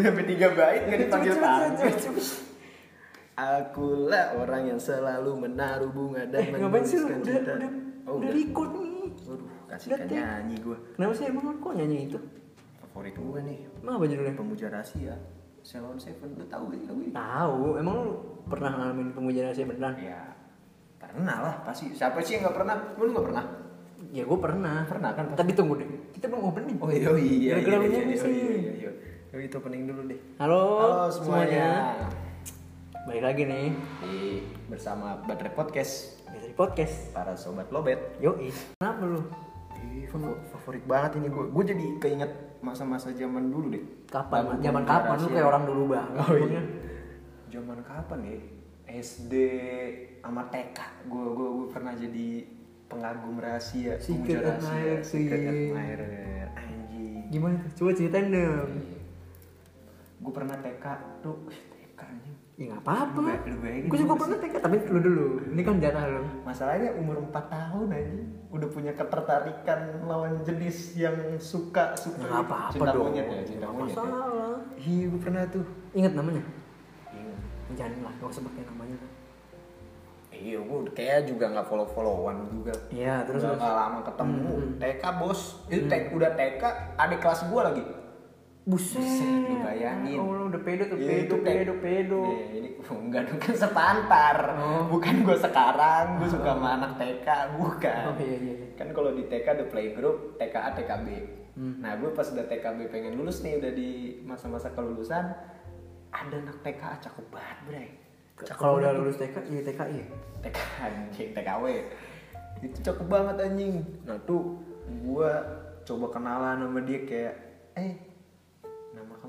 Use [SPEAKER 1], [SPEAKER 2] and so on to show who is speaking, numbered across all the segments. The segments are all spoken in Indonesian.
[SPEAKER 1] Udah sampai tiga bait nggak dipanggil
[SPEAKER 2] cepet.
[SPEAKER 1] Akulah orang yang selalu menaruh bunga dan
[SPEAKER 2] Eh,
[SPEAKER 1] menuliskan
[SPEAKER 2] Udah,
[SPEAKER 1] cinta.
[SPEAKER 2] udah,
[SPEAKER 1] Oh,
[SPEAKER 2] udah
[SPEAKER 1] udah.
[SPEAKER 2] record nih.
[SPEAKER 1] Waduh, kasih kan nyanyi gue.
[SPEAKER 2] Kenapa sih emang kok nyanyi itu?
[SPEAKER 1] Favorit gue nih,
[SPEAKER 2] Emang apa judulnya?
[SPEAKER 1] pemuja rahasia. Salon Seven, lu tahu gak lagu ini?
[SPEAKER 2] Tahu, emang lu pernah ngalamin pemuja rahasia beneran?
[SPEAKER 1] Ya, pernah lah pasti. Siapa sih yang nggak pernah? Lu nggak pernah?
[SPEAKER 2] Ya gue pernah.
[SPEAKER 1] Pernah kan, pasti.
[SPEAKER 2] Tapi tunggu deh, kita belum opening.
[SPEAKER 1] Oh iya iya.
[SPEAKER 2] Gara-gara lu
[SPEAKER 1] iya,
[SPEAKER 2] nyanyi
[SPEAKER 1] iya,
[SPEAKER 2] sih.
[SPEAKER 1] iya, iya, iya. Yuk, itu opening dulu deh.
[SPEAKER 2] Halo,
[SPEAKER 1] Halo semuanya.
[SPEAKER 2] Balik lagi nih
[SPEAKER 1] Di, bersama Baterai Podcast
[SPEAKER 2] dari podcast.
[SPEAKER 1] para sobat lobet.
[SPEAKER 2] Yoi. Kenapa lu?
[SPEAKER 1] Ih, favorit banget ini gue. Gue jadi keinget masa-masa zaman dulu deh.
[SPEAKER 2] Kapan?
[SPEAKER 1] Lagu
[SPEAKER 2] Zaman kapan? Lu
[SPEAKER 1] Rahasia.
[SPEAKER 2] kayak orang dulu banget.
[SPEAKER 1] Oh iya. Zaman kapan ya? SD sama TK. Gue gue gue pernah jadi pengagum rahasia.
[SPEAKER 2] Secret
[SPEAKER 1] rahasia. Secret admirer. Anjing.
[SPEAKER 2] Gimana tuh? Coba ceritain dong.
[SPEAKER 1] Gue pernah TK tuh. TK anjing.
[SPEAKER 2] Ya nggak apa-apa. Gue juga
[SPEAKER 1] gua
[SPEAKER 2] pernah TK, tapi lu dulu. Ini kan jatah lu.
[SPEAKER 1] Masalahnya umur 4 tahun aja udah punya ketertarikan lawan jenis yang suka suka
[SPEAKER 2] Nggak apa-apa
[SPEAKER 1] cinta
[SPEAKER 2] dong.
[SPEAKER 1] monyet ya cinta monyet ya.
[SPEAKER 2] masalah.
[SPEAKER 1] Iya gue pernah tuh.
[SPEAKER 2] Ingat namanya?
[SPEAKER 1] Iya.
[SPEAKER 2] Jangan lah, gak usah pakai namanya.
[SPEAKER 1] Iya, gue kayak juga nggak follow followan juga.
[SPEAKER 2] Iya, terus
[SPEAKER 1] Udah
[SPEAKER 2] terus.
[SPEAKER 1] nggak lama ketemu.
[SPEAKER 2] Hmm.
[SPEAKER 1] TK bos, itu TK, udah TK, adik kelas gue lagi.
[SPEAKER 2] Buset.
[SPEAKER 1] Lu bayangin.
[SPEAKER 2] Oh, lu udah pedo tuh,
[SPEAKER 1] Iya,
[SPEAKER 2] pedo, pedo, pedo.
[SPEAKER 1] Iya, ini enggak dong kan sepantar.
[SPEAKER 2] Oh.
[SPEAKER 1] Bukan gue sekarang, gue suka sama anak TK, bukan.
[SPEAKER 2] Oh iya iya. iya.
[SPEAKER 1] Kan kalau di TK ada playgroup, TKA, TKB.
[SPEAKER 2] Hmm.
[SPEAKER 1] Nah, gue pas udah TKB pengen lulus nih, udah di masa-masa kelulusan, ada anak TKA cakep banget, bre.
[SPEAKER 2] Kalau udah lulus TK, iya TKI ya?
[SPEAKER 1] TK anjing TKW itu cakep banget anjing nah tuh gua coba kenalan sama dia kayak eh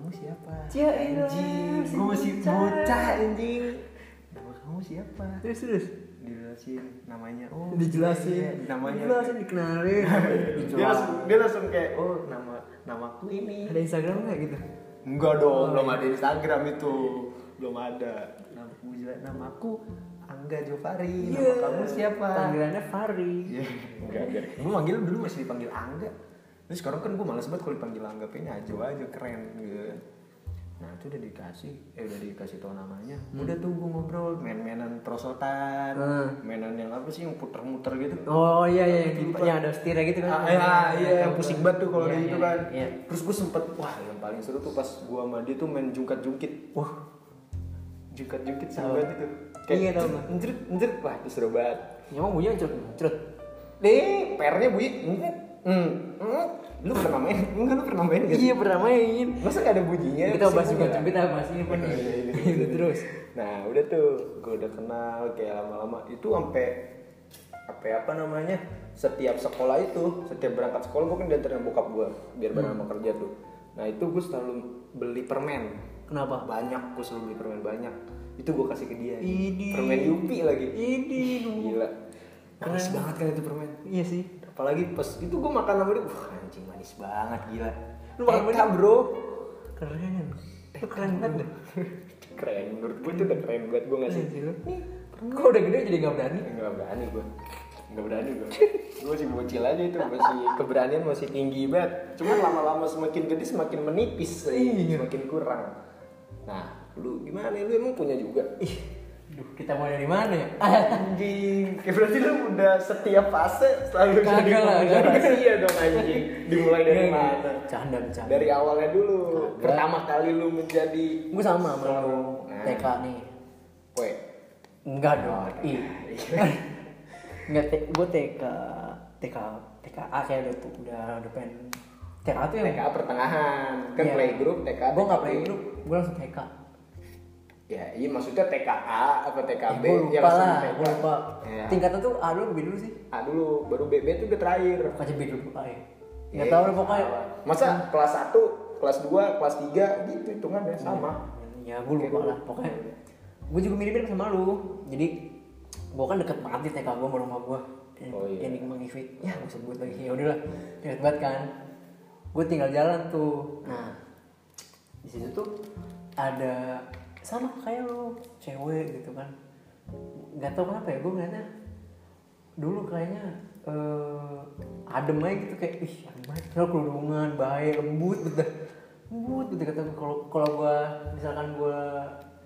[SPEAKER 1] kamu siapa
[SPEAKER 2] Ya elah,
[SPEAKER 1] anjing gua masih
[SPEAKER 2] bocah.
[SPEAKER 1] anjing nama kamu siapa
[SPEAKER 2] Terus terus.
[SPEAKER 1] dijelasin namanya oh
[SPEAKER 2] Dijelasin.
[SPEAKER 1] iya, namanya
[SPEAKER 2] Dijelasin, dikenalin.
[SPEAKER 1] dia langsung dia langsung kayak oh nama namaku ini
[SPEAKER 2] Ada Instagram nggak gitu?
[SPEAKER 1] Enggak dong,
[SPEAKER 2] Oh,
[SPEAKER 1] belum
[SPEAKER 2] iya.
[SPEAKER 1] ada Instagram itu. Belum ada. Namaku namaku Angga Jofari. Nama kamu siapa?
[SPEAKER 2] Panggilannya Fari.
[SPEAKER 1] Iya, enggak, enggak. Gue manggil dulu masih dipanggil Angga. Terus sekarang kan gue males banget kalau dipanggil Angga, pengen aja aja keren gitu. Nah itu udah dikasih, eh udah dikasih tau namanya. Udah tuh gue ngobrol, main-mainan prosotan,
[SPEAKER 2] Hmm.
[SPEAKER 1] mainan yang apa sih yang puter-muter gitu.
[SPEAKER 2] Oh iya iya, yang,
[SPEAKER 1] Lupa.
[SPEAKER 2] yang ada setirnya gitu kan?
[SPEAKER 1] Ah, iya, iya, yang pusing banget tuh kalau
[SPEAKER 2] Iya,
[SPEAKER 1] kayak gitu
[SPEAKER 2] iya,
[SPEAKER 1] kan.
[SPEAKER 2] Iya.
[SPEAKER 1] Terus gue sempet, wah yang paling seru tuh pas gue sama dia tuh main jungkat-jungkit.
[SPEAKER 2] Wah,
[SPEAKER 1] Jungkat-jungkit seru banget itu.
[SPEAKER 2] Iya, tahu, Bang.
[SPEAKER 1] Njret, njret, wah itu seru banget.
[SPEAKER 2] emang bunyinya cerut cerut.
[SPEAKER 1] Nih, PR-nya bunyi. njret, Hmm, hmm. Lu pernah main? Enggak, lu pernah main gak sih?
[SPEAKER 2] Iya pernah main.
[SPEAKER 1] Masa gak ada bunyinya?
[SPEAKER 2] Kita bahas juga
[SPEAKER 1] enggak?
[SPEAKER 2] kita bahas ini pun.
[SPEAKER 1] Iya, iya, iya.
[SPEAKER 2] Gitu terus.
[SPEAKER 1] Nah udah tuh, gue udah kenal kayak lama-lama itu sampai apa apa namanya setiap sekolah itu setiap berangkat sekolah gue kan diantarin bokap gue biar bareng sama kerja tuh nah itu gue selalu beli permen
[SPEAKER 2] Kenapa?
[SPEAKER 1] banyak gue selalu beli permen banyak itu gue kasih ke dia
[SPEAKER 2] Idi.
[SPEAKER 1] permen Yupi lagi
[SPEAKER 2] Ini
[SPEAKER 1] gila manis banget kan itu permen
[SPEAKER 2] Iya sih.
[SPEAKER 1] Apalagi pas itu gue makan sama dia wah anjing manis banget gila.
[SPEAKER 2] Lu makan
[SPEAKER 1] TK bro?
[SPEAKER 2] Keren. Itu keren banget.
[SPEAKER 1] keren. Menurut gue itu udah keren banget gue ngasih
[SPEAKER 2] Keren sih lu. Kok udah gede jadi nggak berani?
[SPEAKER 1] Enggak berani gue Enggak berani gue Gue masih bocil aja itu Masih keberanian masih tinggi banget. Cuman lama-lama semakin gede semakin menipis.
[SPEAKER 2] Iya.
[SPEAKER 1] Semakin kurang. Nah lu gimana? Lu emang punya juga?
[SPEAKER 2] Ih, Duh, kita mau dari mana ya?
[SPEAKER 1] Anjing Kayak berarti lu udah setiap fase Selalu
[SPEAKER 2] Kagak
[SPEAKER 1] jadi
[SPEAKER 2] lah,
[SPEAKER 1] rahasia dong anjing Dimulai dari
[SPEAKER 2] Iya,
[SPEAKER 1] mana
[SPEAKER 2] Canda, bercanda.
[SPEAKER 1] Dari awalnya dulu
[SPEAKER 2] Kagak.
[SPEAKER 1] Pertama kali lu menjadi
[SPEAKER 2] Gue sama sama lu.
[SPEAKER 1] Nah.
[SPEAKER 2] TK nih.
[SPEAKER 1] Poe
[SPEAKER 2] Enggak dong.
[SPEAKER 1] Oh,
[SPEAKER 2] Ih. Enggak, gue TK TK TKA kayak udah tuh udah udah pengen TK tuh yang
[SPEAKER 1] TK pertengahan Kan
[SPEAKER 2] Iya.
[SPEAKER 1] playgroup TK
[SPEAKER 2] gue nggak playgroup gue langsung TK
[SPEAKER 1] Ya, iya maksudnya TKA apa TKB
[SPEAKER 2] gue lupa
[SPEAKER 1] yang langsung
[SPEAKER 2] lah
[SPEAKER 1] TK.
[SPEAKER 2] lupa.
[SPEAKER 1] Ya.
[SPEAKER 2] tingkatan tuh A dulu B dulu sih.
[SPEAKER 1] A dulu, baru BB itu udah terakhir.
[SPEAKER 2] bukannya B dulu A ya. Nggak
[SPEAKER 1] Eh,
[SPEAKER 2] tahu deh pokoknya.
[SPEAKER 1] Masa kelas 1, kelas 2, kelas 3 gitu hitungannya sama.
[SPEAKER 2] ya gue lupa lah pokoknya. Gue juga mirip-mirip sama lu. Jadi gue kan deket banget di TK gue sama rumah gue
[SPEAKER 1] Oh, iya.
[SPEAKER 2] yang di Kemang ya gue sebut lagi. Ya udahlah deket banget kan. Gue tinggal jalan tuh. Nah di situ tuh ada sama kayak lu cewek gitu kan. Nggak tahu kenapa ya gue ngeliatnya dulu kayaknya eh adem aja gitu kayak ih adem banget Terus kerudungan baik lembut betul but gitu kata gue kalau kalau gue misalkan gue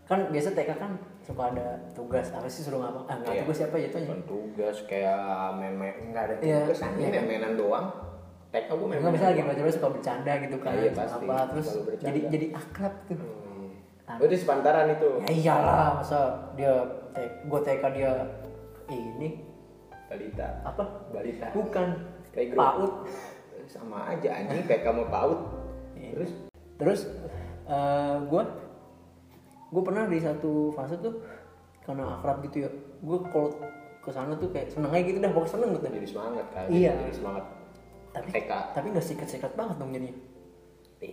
[SPEAKER 2] kan biasa TK kan suka ada tugas. Apa sih suruh ngapa ah nggak
[SPEAKER 1] Iya.
[SPEAKER 2] tugas siapa ya
[SPEAKER 1] Bukan tugas kayak main-main nggak ada
[SPEAKER 2] Iya,
[SPEAKER 1] tugas. Anjing
[SPEAKER 2] iya.
[SPEAKER 1] main-mainan doang. TK gue main
[SPEAKER 2] Enggak misalnya lagi baca suka bercanda gitu kan
[SPEAKER 1] Iya, pasti.
[SPEAKER 2] apa terus jadi jadi akrab tuh
[SPEAKER 1] Oh itu sepantaran itu?
[SPEAKER 2] Ya iyalah masa dia gue TK dia ini.
[SPEAKER 1] Balita.
[SPEAKER 2] Apa?
[SPEAKER 1] Balita.
[SPEAKER 2] Bukan.
[SPEAKER 1] Playgroup.
[SPEAKER 2] PAUD
[SPEAKER 1] sama aja anjing TK sama PAUD
[SPEAKER 2] Iya.
[SPEAKER 1] terus?
[SPEAKER 2] Terus gue gue pernah di satu fase tuh karena akrab gitu ya. Gue kalau ke sana tuh kayak seneng aja gitu dah pokoknya seneng gitu.
[SPEAKER 1] Jadi semangat kan
[SPEAKER 2] Iya.
[SPEAKER 1] jadi semangat.
[SPEAKER 2] Tapi
[SPEAKER 1] TK
[SPEAKER 2] tapi nggak sikat-sikat banget dong jadinya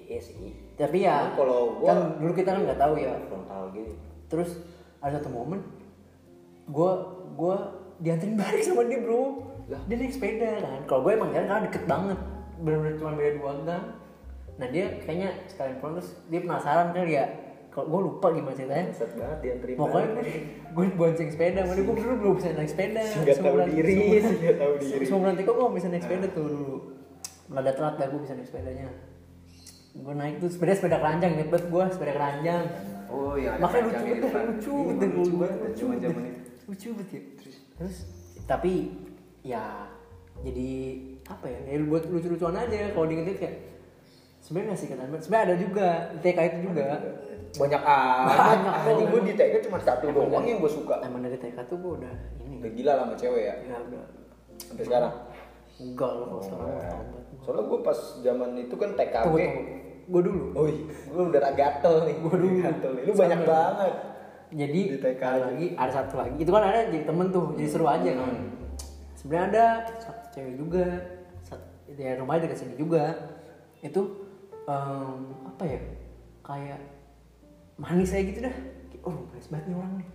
[SPEAKER 1] iya sih.
[SPEAKER 2] Tapi ya
[SPEAKER 1] kalau gua-
[SPEAKER 2] kan dulu kita kan nggak tahu ya.
[SPEAKER 1] frontal gitu.
[SPEAKER 2] Terus ada satu momen gue gue dianterin balik sama dia bro.
[SPEAKER 1] Lah.
[SPEAKER 2] dia naik sepeda kan. Kalau gue emang jalan karena deket banget. Bener-bener cuma beda dua gang. Nah dia kayaknya sekalian pulang terus dia penasaran kali ya kalau gue lupa gimana ceritanya.
[SPEAKER 1] Set banget dianterin
[SPEAKER 2] pokoknya gue gue bonceng sepeda. Mana gue dulu belum bisa naik sepeda.
[SPEAKER 1] Nggak tahu diri nggak tahu diri.
[SPEAKER 2] semua nanti kok gue bisa naik sepeda tuh dulu. Nggak ada telat dah gue bisa naik sepedanya gue naik tuh sepeda sepeda keranjang inget banget gue sepeda keranjang.
[SPEAKER 1] Oh iya
[SPEAKER 2] makanya lucu
[SPEAKER 1] kacang
[SPEAKER 2] banget lucu
[SPEAKER 1] Iya,
[SPEAKER 2] banget
[SPEAKER 1] lucu
[SPEAKER 2] lucu
[SPEAKER 1] banget
[SPEAKER 2] banget
[SPEAKER 1] zaman itu.
[SPEAKER 2] Lucu banget ya. Terus tapi ya jadi apa ya ya buat lucu-lucuan aja. Kalau diinget kayak sebenarnya nggak sih kata sebenarnya ada juga di TK itu juga.
[SPEAKER 1] Banyak amat
[SPEAKER 2] Banyak banget.
[SPEAKER 1] gue di TK cuma satu doang yang gue suka.
[SPEAKER 2] emang dari TK tuh gue udah ini.
[SPEAKER 1] Udah gila lah sama cewek ya?
[SPEAKER 2] Ya udah.
[SPEAKER 1] Sampai sekarang?
[SPEAKER 2] Enggak loh kalau sekarang
[SPEAKER 1] Oh, iya. soalnya gue pas zaman itu kan TKB
[SPEAKER 2] tunggu tunggu gue dulu.
[SPEAKER 1] Oh gue udah gatel nih. Gue dulu. Gatel nih. Lu banyak
[SPEAKER 2] Sama.
[SPEAKER 1] banget.
[SPEAKER 2] Jadi
[SPEAKER 1] Di TK
[SPEAKER 2] ada
[SPEAKER 1] aja.
[SPEAKER 2] lagi ada satu lagi. Itu kan ada jadi temen tuh jadi seru aja kan.
[SPEAKER 1] Hmm.
[SPEAKER 2] sebenarnya ada satu cewek juga. Sat- ya rumahnya dekat sini juga. Itu em, apa ya? Kayak manis aja gitu dah. Oh manis banget nih orang nih.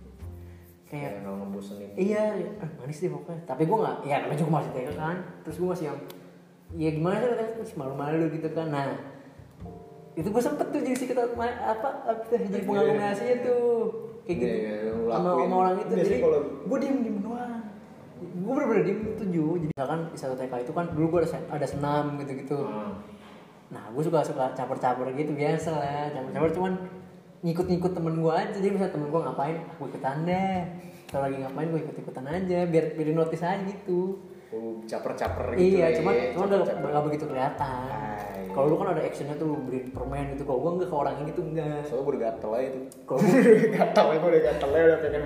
[SPEAKER 2] Kayak
[SPEAKER 1] nggak ngebosenin.
[SPEAKER 2] iya ya, ah, manis deh pokoknya. Tapi gue nggak ya namanya juga masih TK kan. Terus gue masih yang ya gimana sih masih malu-malu gitu kan. Nah itu gue sempet tuh jadi sikat apa apa jadi pengagunasinya tuh. Kayak gitu.
[SPEAKER 1] Iya, iya, lu
[SPEAKER 2] sama, sama orang itu. Jadi gue diem diem doang. Gue bener-bener diem tujuh jadi misalkan di satu TK itu kan dulu gue ada, sen- ada senam gitu-gitu.
[SPEAKER 1] Hmm.
[SPEAKER 2] nah gue suka suka caper-caper gitu biasa lah. Caper-caper cuman ngikut-ngikut temen gue aja. Jadi misalnya temen gue ngapain gue ikutan deh. Kalau lagi ngapain gue ikut-ikutan aja biar biar di notice aja gitu
[SPEAKER 1] Caper-caper gitu
[SPEAKER 2] iya
[SPEAKER 1] ya,
[SPEAKER 2] cuman cuman udah nggak begitu kelihatan. Kalau lu kan ada actionnya tuh lu beliin permen gitu kalau gue enggak ke orang ini tuh enggak
[SPEAKER 1] soalnya gue udah gatel aja tuh.
[SPEAKER 2] Kalau
[SPEAKER 1] gatel aja gue udah gatel aja udah pengen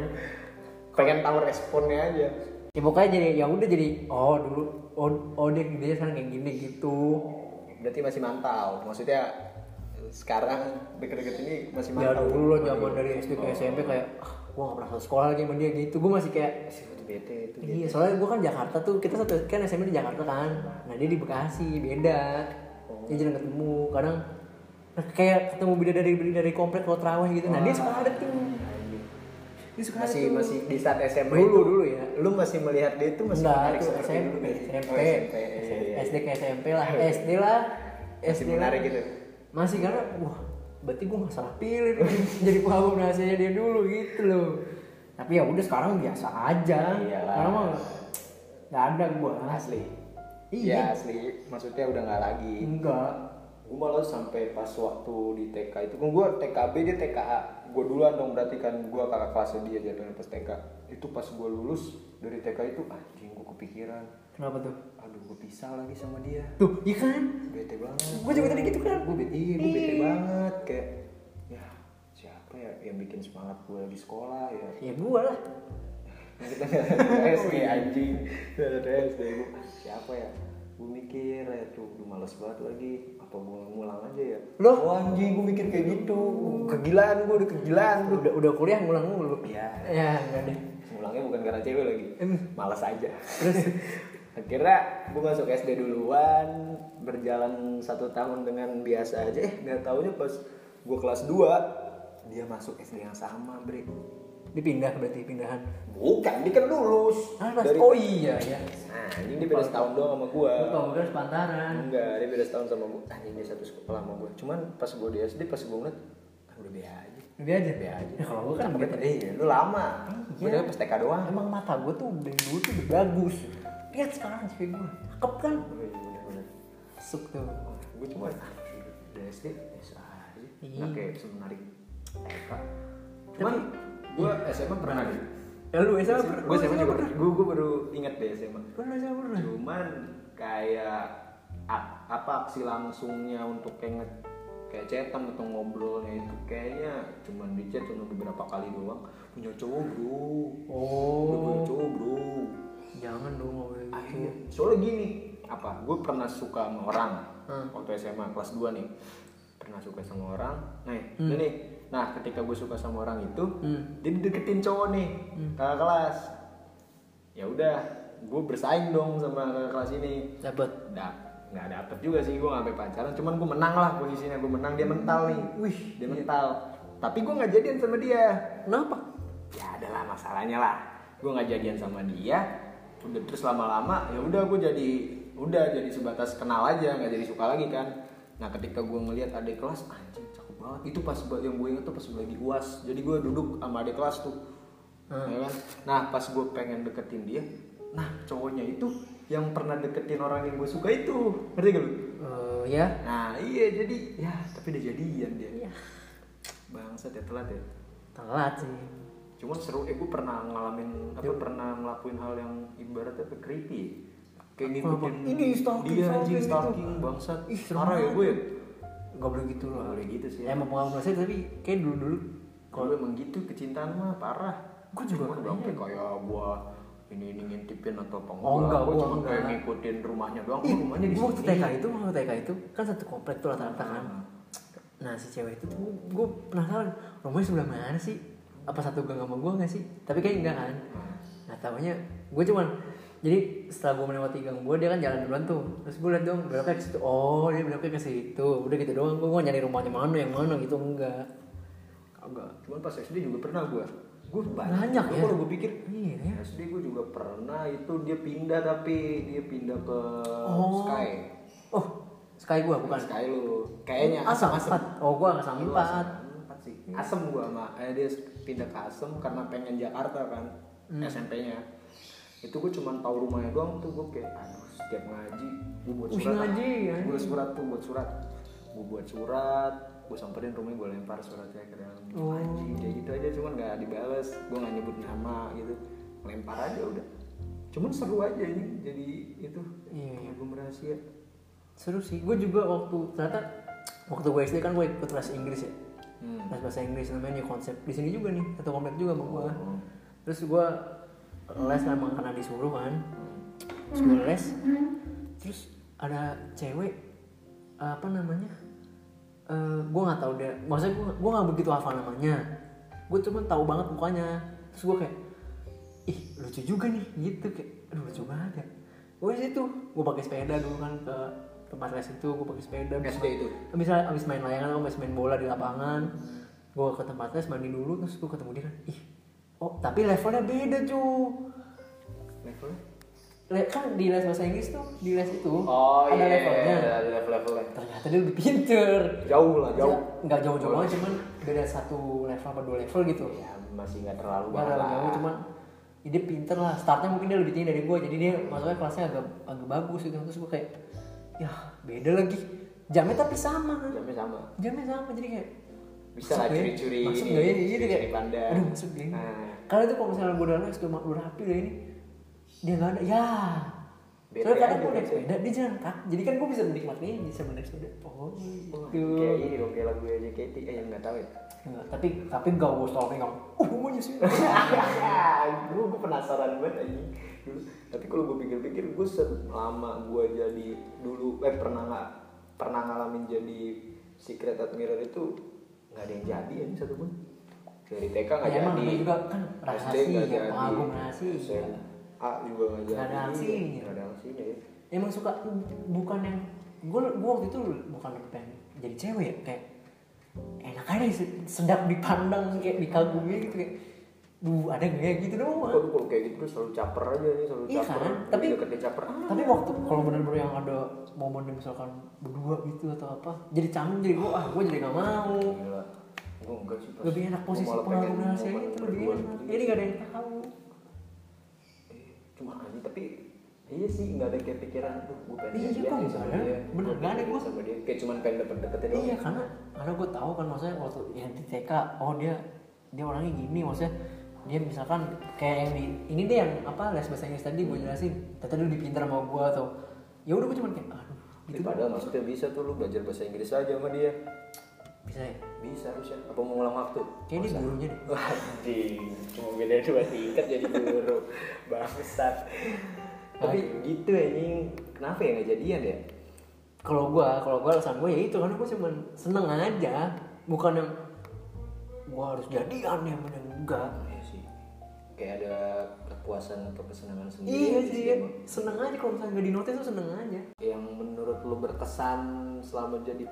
[SPEAKER 1] pengen tahu responnya aja.
[SPEAKER 2] Ya pokoknya jadi ya udah jadi oh dulu oh, oh dia dia sekarang kayak gini gitu.
[SPEAKER 1] Berarti masih mantau. Maksudnya sekarang deket-deket ini masih
[SPEAKER 2] ya
[SPEAKER 1] mantau.
[SPEAKER 2] dulu lo zaman dari SD ke SMP kayak ah, gue gak pernah satu sekolah lagi sama dia gitu gue masih kayak
[SPEAKER 1] itu bete itu
[SPEAKER 2] Iya, soalnya gue kan Jakarta tuh, kita satu kan SMP di Jakarta kan. Nah dia di Bekasi, beda. Dia jarang ketemu, kadang nah, kayak ketemu beda dari dari komplek kalau terawih gitu. Nah dia suka ada tuh. Dia suka
[SPEAKER 1] masih
[SPEAKER 2] tuh.
[SPEAKER 1] masih di saat SMA
[SPEAKER 2] Dulu,
[SPEAKER 1] itu
[SPEAKER 2] dulu ya.
[SPEAKER 1] lu masih melihat dia itu masih
[SPEAKER 2] Enggak,
[SPEAKER 1] menarik
[SPEAKER 2] tuh
[SPEAKER 1] seperti
[SPEAKER 2] SMP? SMP,
[SPEAKER 1] Oh, SMP.
[SPEAKER 2] SD ke SMP lah, SD lah, SD
[SPEAKER 1] menarik gitu.
[SPEAKER 2] Masih karena, wah, berarti gue gak salah pilih jadi pengagum rahasianya dia dulu gitu loh. Tapi ya udah sekarang biasa aja.
[SPEAKER 1] Iyalah.
[SPEAKER 2] Karena mah nggak ada gue.
[SPEAKER 1] asli
[SPEAKER 2] Iya.
[SPEAKER 1] Iya asli maksudnya udah nggak lagi
[SPEAKER 2] Enggak.
[SPEAKER 1] gue malah sampai pas waktu di TK itu kan gue TKB dia TKA gue duluan dong berarti kan gue kakak kelasnya dia jatuhnya pas TK itu pas gue lulus dari TK itu anjing gue kepikiran
[SPEAKER 2] Kenapa tuh?
[SPEAKER 1] aduh gue pisah lagi sama dia
[SPEAKER 2] Tuh, iya kan?
[SPEAKER 1] bete banget
[SPEAKER 2] Gue juga tadi gitu kan.
[SPEAKER 1] gue bete iya gue bete banget kayak ya siapa ya yang bikin semangat gue di sekolah ya
[SPEAKER 2] Ya gue lah.
[SPEAKER 1] kita SD anjing ada SD gue siapa ya gue mikir ya tuh gue males banget lagi apa gue ngulang aja ya
[SPEAKER 2] Loh?
[SPEAKER 1] oh, anjing gue mikir kayak gitu kegilaan gue udah kegilaan gue
[SPEAKER 2] Udah udah kuliah ngulang mulu.
[SPEAKER 1] Iya.
[SPEAKER 2] Ya, enggak deh.
[SPEAKER 1] ngulangnya bukan karena cewek lagi
[SPEAKER 2] Em.
[SPEAKER 1] malas aja terus akhirnya gue masuk SD duluan berjalan satu tahun dengan biasa aja eh nggak taunya pas gue kelas 2 dia masuk SD yang sama bre
[SPEAKER 2] Dipindah berarti pindahan.
[SPEAKER 1] bukan dia kan lulus
[SPEAKER 2] Ah,
[SPEAKER 1] Dari-
[SPEAKER 2] oh iya ya.
[SPEAKER 1] Nah, anjing dia beda setahun doang sama.
[SPEAKER 2] Gue tau kan sepantaran.
[SPEAKER 1] Enggak, dia beda setahun sama gua. Anjing dia satu sekolah sama gua. Cuman pas gua di SD pas gua ngeliat, ah udah be aja.
[SPEAKER 2] Lebih aja.
[SPEAKER 1] Be aja.
[SPEAKER 2] Ya kalau gue kan
[SPEAKER 1] Tapi iya, lu lama.
[SPEAKER 2] Iya.
[SPEAKER 1] Bedanya pas TK doang.
[SPEAKER 2] Emang mata gue tuh dari dulu tuh udah bagus. Lihat sekarang cewek gue. Cakep kan?
[SPEAKER 1] Oh, bener-bener.
[SPEAKER 2] Masuk tuh.
[SPEAKER 1] Gua cuma dari SD biasa aja
[SPEAKER 2] Iya.
[SPEAKER 1] nggak kayak semenarik TK cuman gue SMA pernah deh
[SPEAKER 2] Ya lu SMA pernah?
[SPEAKER 1] gue SMA juga
[SPEAKER 2] pernah?
[SPEAKER 1] gue gue baru ingat deh SMA
[SPEAKER 2] Pernah SMA pernah?
[SPEAKER 1] cuman kayak apa aksi langsungnya untuk kayak nge- kayak chatan atau ngobrolnya itu kayaknya cuman di chat cuma beberapa kali doang punya cowok bro Udah punya
[SPEAKER 2] Oh,
[SPEAKER 1] cowok bro
[SPEAKER 2] jangan dong ngomongin gitu.
[SPEAKER 1] akhirnya soalnya gini apa gue pernah suka sama orang
[SPEAKER 2] Hmm.
[SPEAKER 1] waktu SMA kelas 2 nih pernah suka sama orang nah
[SPEAKER 2] Hmm.
[SPEAKER 1] ini nih nah ketika gue suka sama orang itu
[SPEAKER 2] Hmm.
[SPEAKER 1] dia deketin cowok nih kakak kelas ya udah gue bersaing dong sama kakak kelas ini
[SPEAKER 2] Dapat.
[SPEAKER 1] nggak nggak dapet juga sih gue nggak sampai pacaran cuman gue menang lah posisinya gue menang dia mental nih
[SPEAKER 2] Wih,
[SPEAKER 1] dia mental tapi gue nggak jadian sama dia
[SPEAKER 2] Kenapa?
[SPEAKER 1] ya adalah masalahnya lah gue nggak jadian sama dia udah terus lama-lama ya udah gue jadi udah jadi sebatas kenal aja nggak jadi suka lagi kan. Nah ketika gue ngelihat adik kelas anjing cakep banget. Itu pas yang gue inget tuh pas lagi uas jadi gue duduk sama adik kelas tuh. Ya kan? Nah pas gue pengen deketin dia nah cowoknya itu yang pernah deketin orang yang gue suka itu. Ngerti gak lu?
[SPEAKER 2] Eh, ya.
[SPEAKER 1] nah iya jadi ya tapi udah jadian dia.
[SPEAKER 2] Iya.
[SPEAKER 1] bangsat ya telat ya?
[SPEAKER 2] Telat sih.
[SPEAKER 1] Cuman seru eh gue pernah ngalamin apa pernah ngelakuin hal yang ibaratnya apa creepy kayak ngikutin
[SPEAKER 2] Ini stalking,
[SPEAKER 1] dia anjing
[SPEAKER 2] stalking gitu.
[SPEAKER 1] bangsat
[SPEAKER 2] Ih,
[SPEAKER 1] parah ya gue ya
[SPEAKER 2] Gak boleh gitu
[SPEAKER 1] Nggak
[SPEAKER 2] loh.
[SPEAKER 1] boleh gitu sih.
[SPEAKER 2] Emang pengalaman saya tapi kayak dulu dulu.
[SPEAKER 1] kalau emang gitu kecintaan mah parah
[SPEAKER 2] Gua juga kayaknya-
[SPEAKER 1] sampai kayak gue ini ini ngintipin atau apa
[SPEAKER 2] Oh, enggak,
[SPEAKER 1] gue cuma kayak ngikutin rumahnya doang
[SPEAKER 2] Ih,
[SPEAKER 1] rumahnya di
[SPEAKER 2] gua waktu
[SPEAKER 1] sini
[SPEAKER 2] TK itu, waktu TK itu kan satu komplek tuh rata-rata kan.
[SPEAKER 1] Ah.
[SPEAKER 2] Nah si cewek itu tuh gue penasaran rumahnya sebelah mana sih? Apa satu gang sama gue nggak sih? Tapi kayaknya enggak kan. Nah tahunya gue cuman jadi setelah gue melewati gang gue dia kan jalan duluan tuh terus gue liat dong beloknya ke situ oh dia beloknya ke situ udah gitu doang gue nyari rumahnya mana yang mana gitu enggak
[SPEAKER 1] Kagak. Cuman pas SD juga pernah gue. Gue banyak.
[SPEAKER 2] Banyak
[SPEAKER 1] Gua
[SPEAKER 2] ya?
[SPEAKER 1] Kalau gue pikir
[SPEAKER 2] iya ya
[SPEAKER 1] SD gue juga pernah itu dia pindah tapi dia pindah ke
[SPEAKER 2] Oh.
[SPEAKER 1] Sky.
[SPEAKER 2] oh sky gue bukan
[SPEAKER 1] Sky lu. Kayaknya
[SPEAKER 2] asam empat oh gue asam empat
[SPEAKER 1] asam empat sih. Asem gue sama eh, dia pindah ke Asem karena pengen Jakarta kan.
[SPEAKER 2] Hmm.
[SPEAKER 1] SMP-nya. Itu gue cuma tahu rumahnya doang tuh gue kayak aduh setiap ngaji gue buat surat.
[SPEAKER 2] ngaji,
[SPEAKER 1] gue
[SPEAKER 2] anjing.
[SPEAKER 1] buat surat tuh buat surat. Gue buat surat, gue samperin rumahnya gue lempar suratnya ke dalam
[SPEAKER 2] Oh.
[SPEAKER 1] anjing kayak gitu aja cuman nggak dibales gue nggak nyebut nama gitu lempar aja udah cuman seru aja ini jadi itu
[SPEAKER 2] Iya, iya.
[SPEAKER 1] album rahasia
[SPEAKER 2] seru sih gue juga waktu ternyata waktu gue SD kan gue ikut les Inggris ya
[SPEAKER 1] hmm.
[SPEAKER 2] les bahasa Inggris namanya New Concept. Di sini juga nih satu komplek juga sama gue
[SPEAKER 1] Oh.
[SPEAKER 2] terus gue les memang karena disuruh kan. Terus gue les. Terus ada cewek apa namanya Eh gue nggak tahu dia. Maksudnya gue gue nggak begitu hafal namanya. Gue cuma tahu banget mukanya. Terus gue kayak ih lucu juga nih gitu. Kayak aduh lucu banget ya. Gue di situ gue pakai sepeda dulu kan ke tempat les itu gue pakai sepeda.
[SPEAKER 1] SD itu?
[SPEAKER 2] Abis abis main layangan abis main bola di lapangan. Gue ke tempat les mandi dulu terus gue ketemu dia kan ih oh tapi levelnya beda cu.
[SPEAKER 1] Levelnya
[SPEAKER 2] Le- kan di les bahasa Inggris tuh di les itu
[SPEAKER 1] oh
[SPEAKER 2] ada
[SPEAKER 1] iya
[SPEAKER 2] levelnya.
[SPEAKER 1] ada level levelnya
[SPEAKER 2] ternyata dia lebih pinter.
[SPEAKER 1] Jauh lah jauh.
[SPEAKER 2] Nggak jauh-jauh banget cuman beda satu level apa dua level gitu.
[SPEAKER 1] Ya masih nggak terlalu
[SPEAKER 2] nggak
[SPEAKER 1] banget
[SPEAKER 2] terlalu jauh cuman ya dia pinter lah. Startnya mungkin dia lebih tinggi dari gue jadi dia masuknya kelasnya agak agak bagus gitu. Terus gue kayak ya beda lagi. Jamnya tapi sama. Kan
[SPEAKER 1] jamnya sama.
[SPEAKER 2] Jamnya sama jadi kayak
[SPEAKER 1] bisa lah curi-curi
[SPEAKER 2] masuk
[SPEAKER 1] ini,
[SPEAKER 2] nggak ya
[SPEAKER 1] curi-curi
[SPEAKER 2] kayak
[SPEAKER 1] pandang.
[SPEAKER 2] aduh masuk gak ini
[SPEAKER 1] Nah.
[SPEAKER 2] karena itu kalau misalnya gue udah les udah, udah rapi udah ini dia nggak ada ya. Soalnya kadang gue naik sepeda dia jalan kaki. Jadi kan gue bisa menikmatinya bisa naik sepeda. Oh gitu.
[SPEAKER 1] Kayak ini dong kayak lagu JKT eh yang nggak tahu ya?
[SPEAKER 2] Enggak, tapi tapi gak gue stalking kamu oh gue nyusul
[SPEAKER 1] gue gue penasaran banget aja tapi kalau gue pikir-pikir gue selama gue jadi dulu eh pernah nggak pernah ngalamin jadi secret admirer itu nggak ada yang jadi ya satu pun. Dari TK nggak
[SPEAKER 2] Ya, emang
[SPEAKER 1] jadi.
[SPEAKER 2] namanya juga kan rahasia,
[SPEAKER 1] nggak jadi.
[SPEAKER 2] pengagum rahasia.
[SPEAKER 1] SMA juga nggak jadi
[SPEAKER 2] ada aksinya.
[SPEAKER 1] nggak ada aksinya ya.
[SPEAKER 2] Emang suka bukan yang gue gue waktu itu bukan pengen jadi cewek ya kayak enak aja se- sedap dipandang kayak dikagumi gitu kayak duh ada gak ya gitu doang.
[SPEAKER 1] Kalau kalau kayak gitu selalu caper aja nih selalu
[SPEAKER 2] Iya
[SPEAKER 1] caper.
[SPEAKER 2] kan? Tapi-
[SPEAKER 1] deketin caper. Ah,
[SPEAKER 2] tapi waktu kalau bener-bener yang ada momen yang misalkan berdua gitu atau apa jadi canggung jadi gue ah gue jadi gak mau.
[SPEAKER 1] Gila. Gue enggak sih
[SPEAKER 2] lebih enak posisi
[SPEAKER 1] pengen
[SPEAKER 2] rahasia itu lebih enak.
[SPEAKER 1] gitu.
[SPEAKER 2] jadi gak ada yang tahu.
[SPEAKER 1] Eh, cuma anjing tapi iya sih nggak ada kayak pikiran tuh gue pengen
[SPEAKER 2] Iya, kok
[SPEAKER 1] sama dia.
[SPEAKER 2] Bener, nggak ada gua.
[SPEAKER 1] sama dia. Kayak cuman pengen deket deketin doang.
[SPEAKER 2] Iya karena karena gue tahu kan maksudnya waktu yang di TK oh dia dia orangnya gini maksudnya dia misalkan kayak yang di ini deh yang apa les bahasa Inggris tadi gue jelasin. Ternyata dia lebih pintar sama gue atau ya udah gue cuma kayak aduh
[SPEAKER 1] gitu. Padahal maksudnya bisa tuh lu belajar bahasa Inggris aja sama dia.
[SPEAKER 2] Bisa ya?
[SPEAKER 1] Bisa harusnya. Apa mau ngulang waktu?
[SPEAKER 2] Kayak dia gurunya deh.
[SPEAKER 1] Wajing, cuma beda dua tingkat jadi guru. Bangsat. Tapi gitu anjing, kenapa ya nggak jadian ya?
[SPEAKER 2] kalau gue kalau gue alasan gue ya itu karena gue cuma seneng aja. Bukan yang gue harus jadian ya bener enggak
[SPEAKER 1] kayak ada kepuasan atau kesenangan sendiri
[SPEAKER 2] iya
[SPEAKER 1] di
[SPEAKER 2] sih ya.
[SPEAKER 1] Bang.
[SPEAKER 2] seneng aja kalau misalnya nggak di notice tuh seneng aja
[SPEAKER 1] Yang menurut lu berkesan selama jadi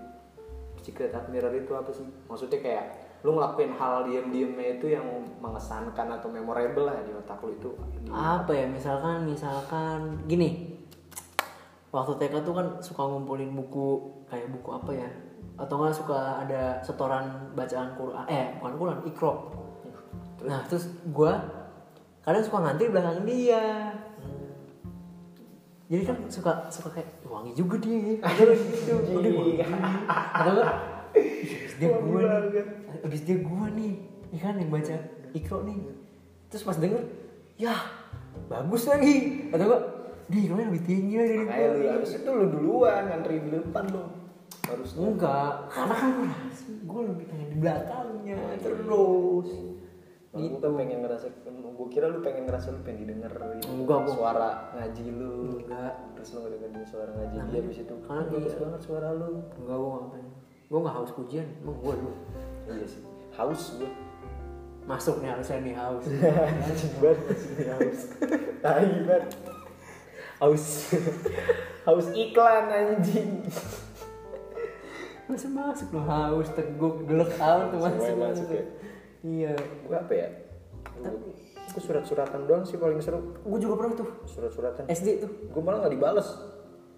[SPEAKER 1] secret admirer itu apa sih? Maksudnya kayak lu ngelakuin hal diem-diemnya itu yang mengesankan atau memorable lah di otak lu itu
[SPEAKER 2] apa ya misalkan misalkan gini waktu TK tuh kan suka ngumpulin buku kayak buku apa ya atau nggak suka ada setoran bacaan Quran eh bukan Quran Iqra nah terus gue kadang suka ngantri di belakang dia. Jadi kan suka suka kayak wangi juga dia atau gitu. Udah wangi. Atau enggak "Ih, dia gue nih. abis dia gue nih. Ya kan yang baca Iqra nih. Terus pas denger ya bagus lagi. Atau enggak di kalian lebih tinggi lah dari
[SPEAKER 1] lu
[SPEAKER 2] gue
[SPEAKER 1] harus itu lu duluan ngantri di depan lu. Harus
[SPEAKER 2] enggak karena kan gue lebih pengen di belakangnya terus
[SPEAKER 1] Gue
[SPEAKER 2] gitu
[SPEAKER 1] kan pengen ngerasa, gue kira lu pengen ngerasa lu pengen didengar gitu.
[SPEAKER 2] Enggak, gua-
[SPEAKER 1] Suara ngaji lu.
[SPEAKER 2] enggak
[SPEAKER 1] Terus lu ngedengerin suara ngaji dia abis itu.
[SPEAKER 2] Karena
[SPEAKER 1] bagus
[SPEAKER 2] iya.
[SPEAKER 1] banget suara lu.
[SPEAKER 2] enggak gue nggak pengen gue nggak haus pujian emang gue dulu
[SPEAKER 1] Iya sih. Haus gue.
[SPEAKER 2] masuk nih harusnya nih haus
[SPEAKER 1] Anjing banget masih haus. Tai banget. Haus. haus iklan anjing.
[SPEAKER 2] masih masuk loh haus teguk gelek out tuh masuk masuk
[SPEAKER 1] masuk ya.
[SPEAKER 2] Iya
[SPEAKER 1] Gue apa ya? Gue surat-suratan doang sih paling seru.
[SPEAKER 2] gue juga pernah tuh
[SPEAKER 1] Surat-suratan.
[SPEAKER 2] SD tuh
[SPEAKER 1] Gue malah gak dibales.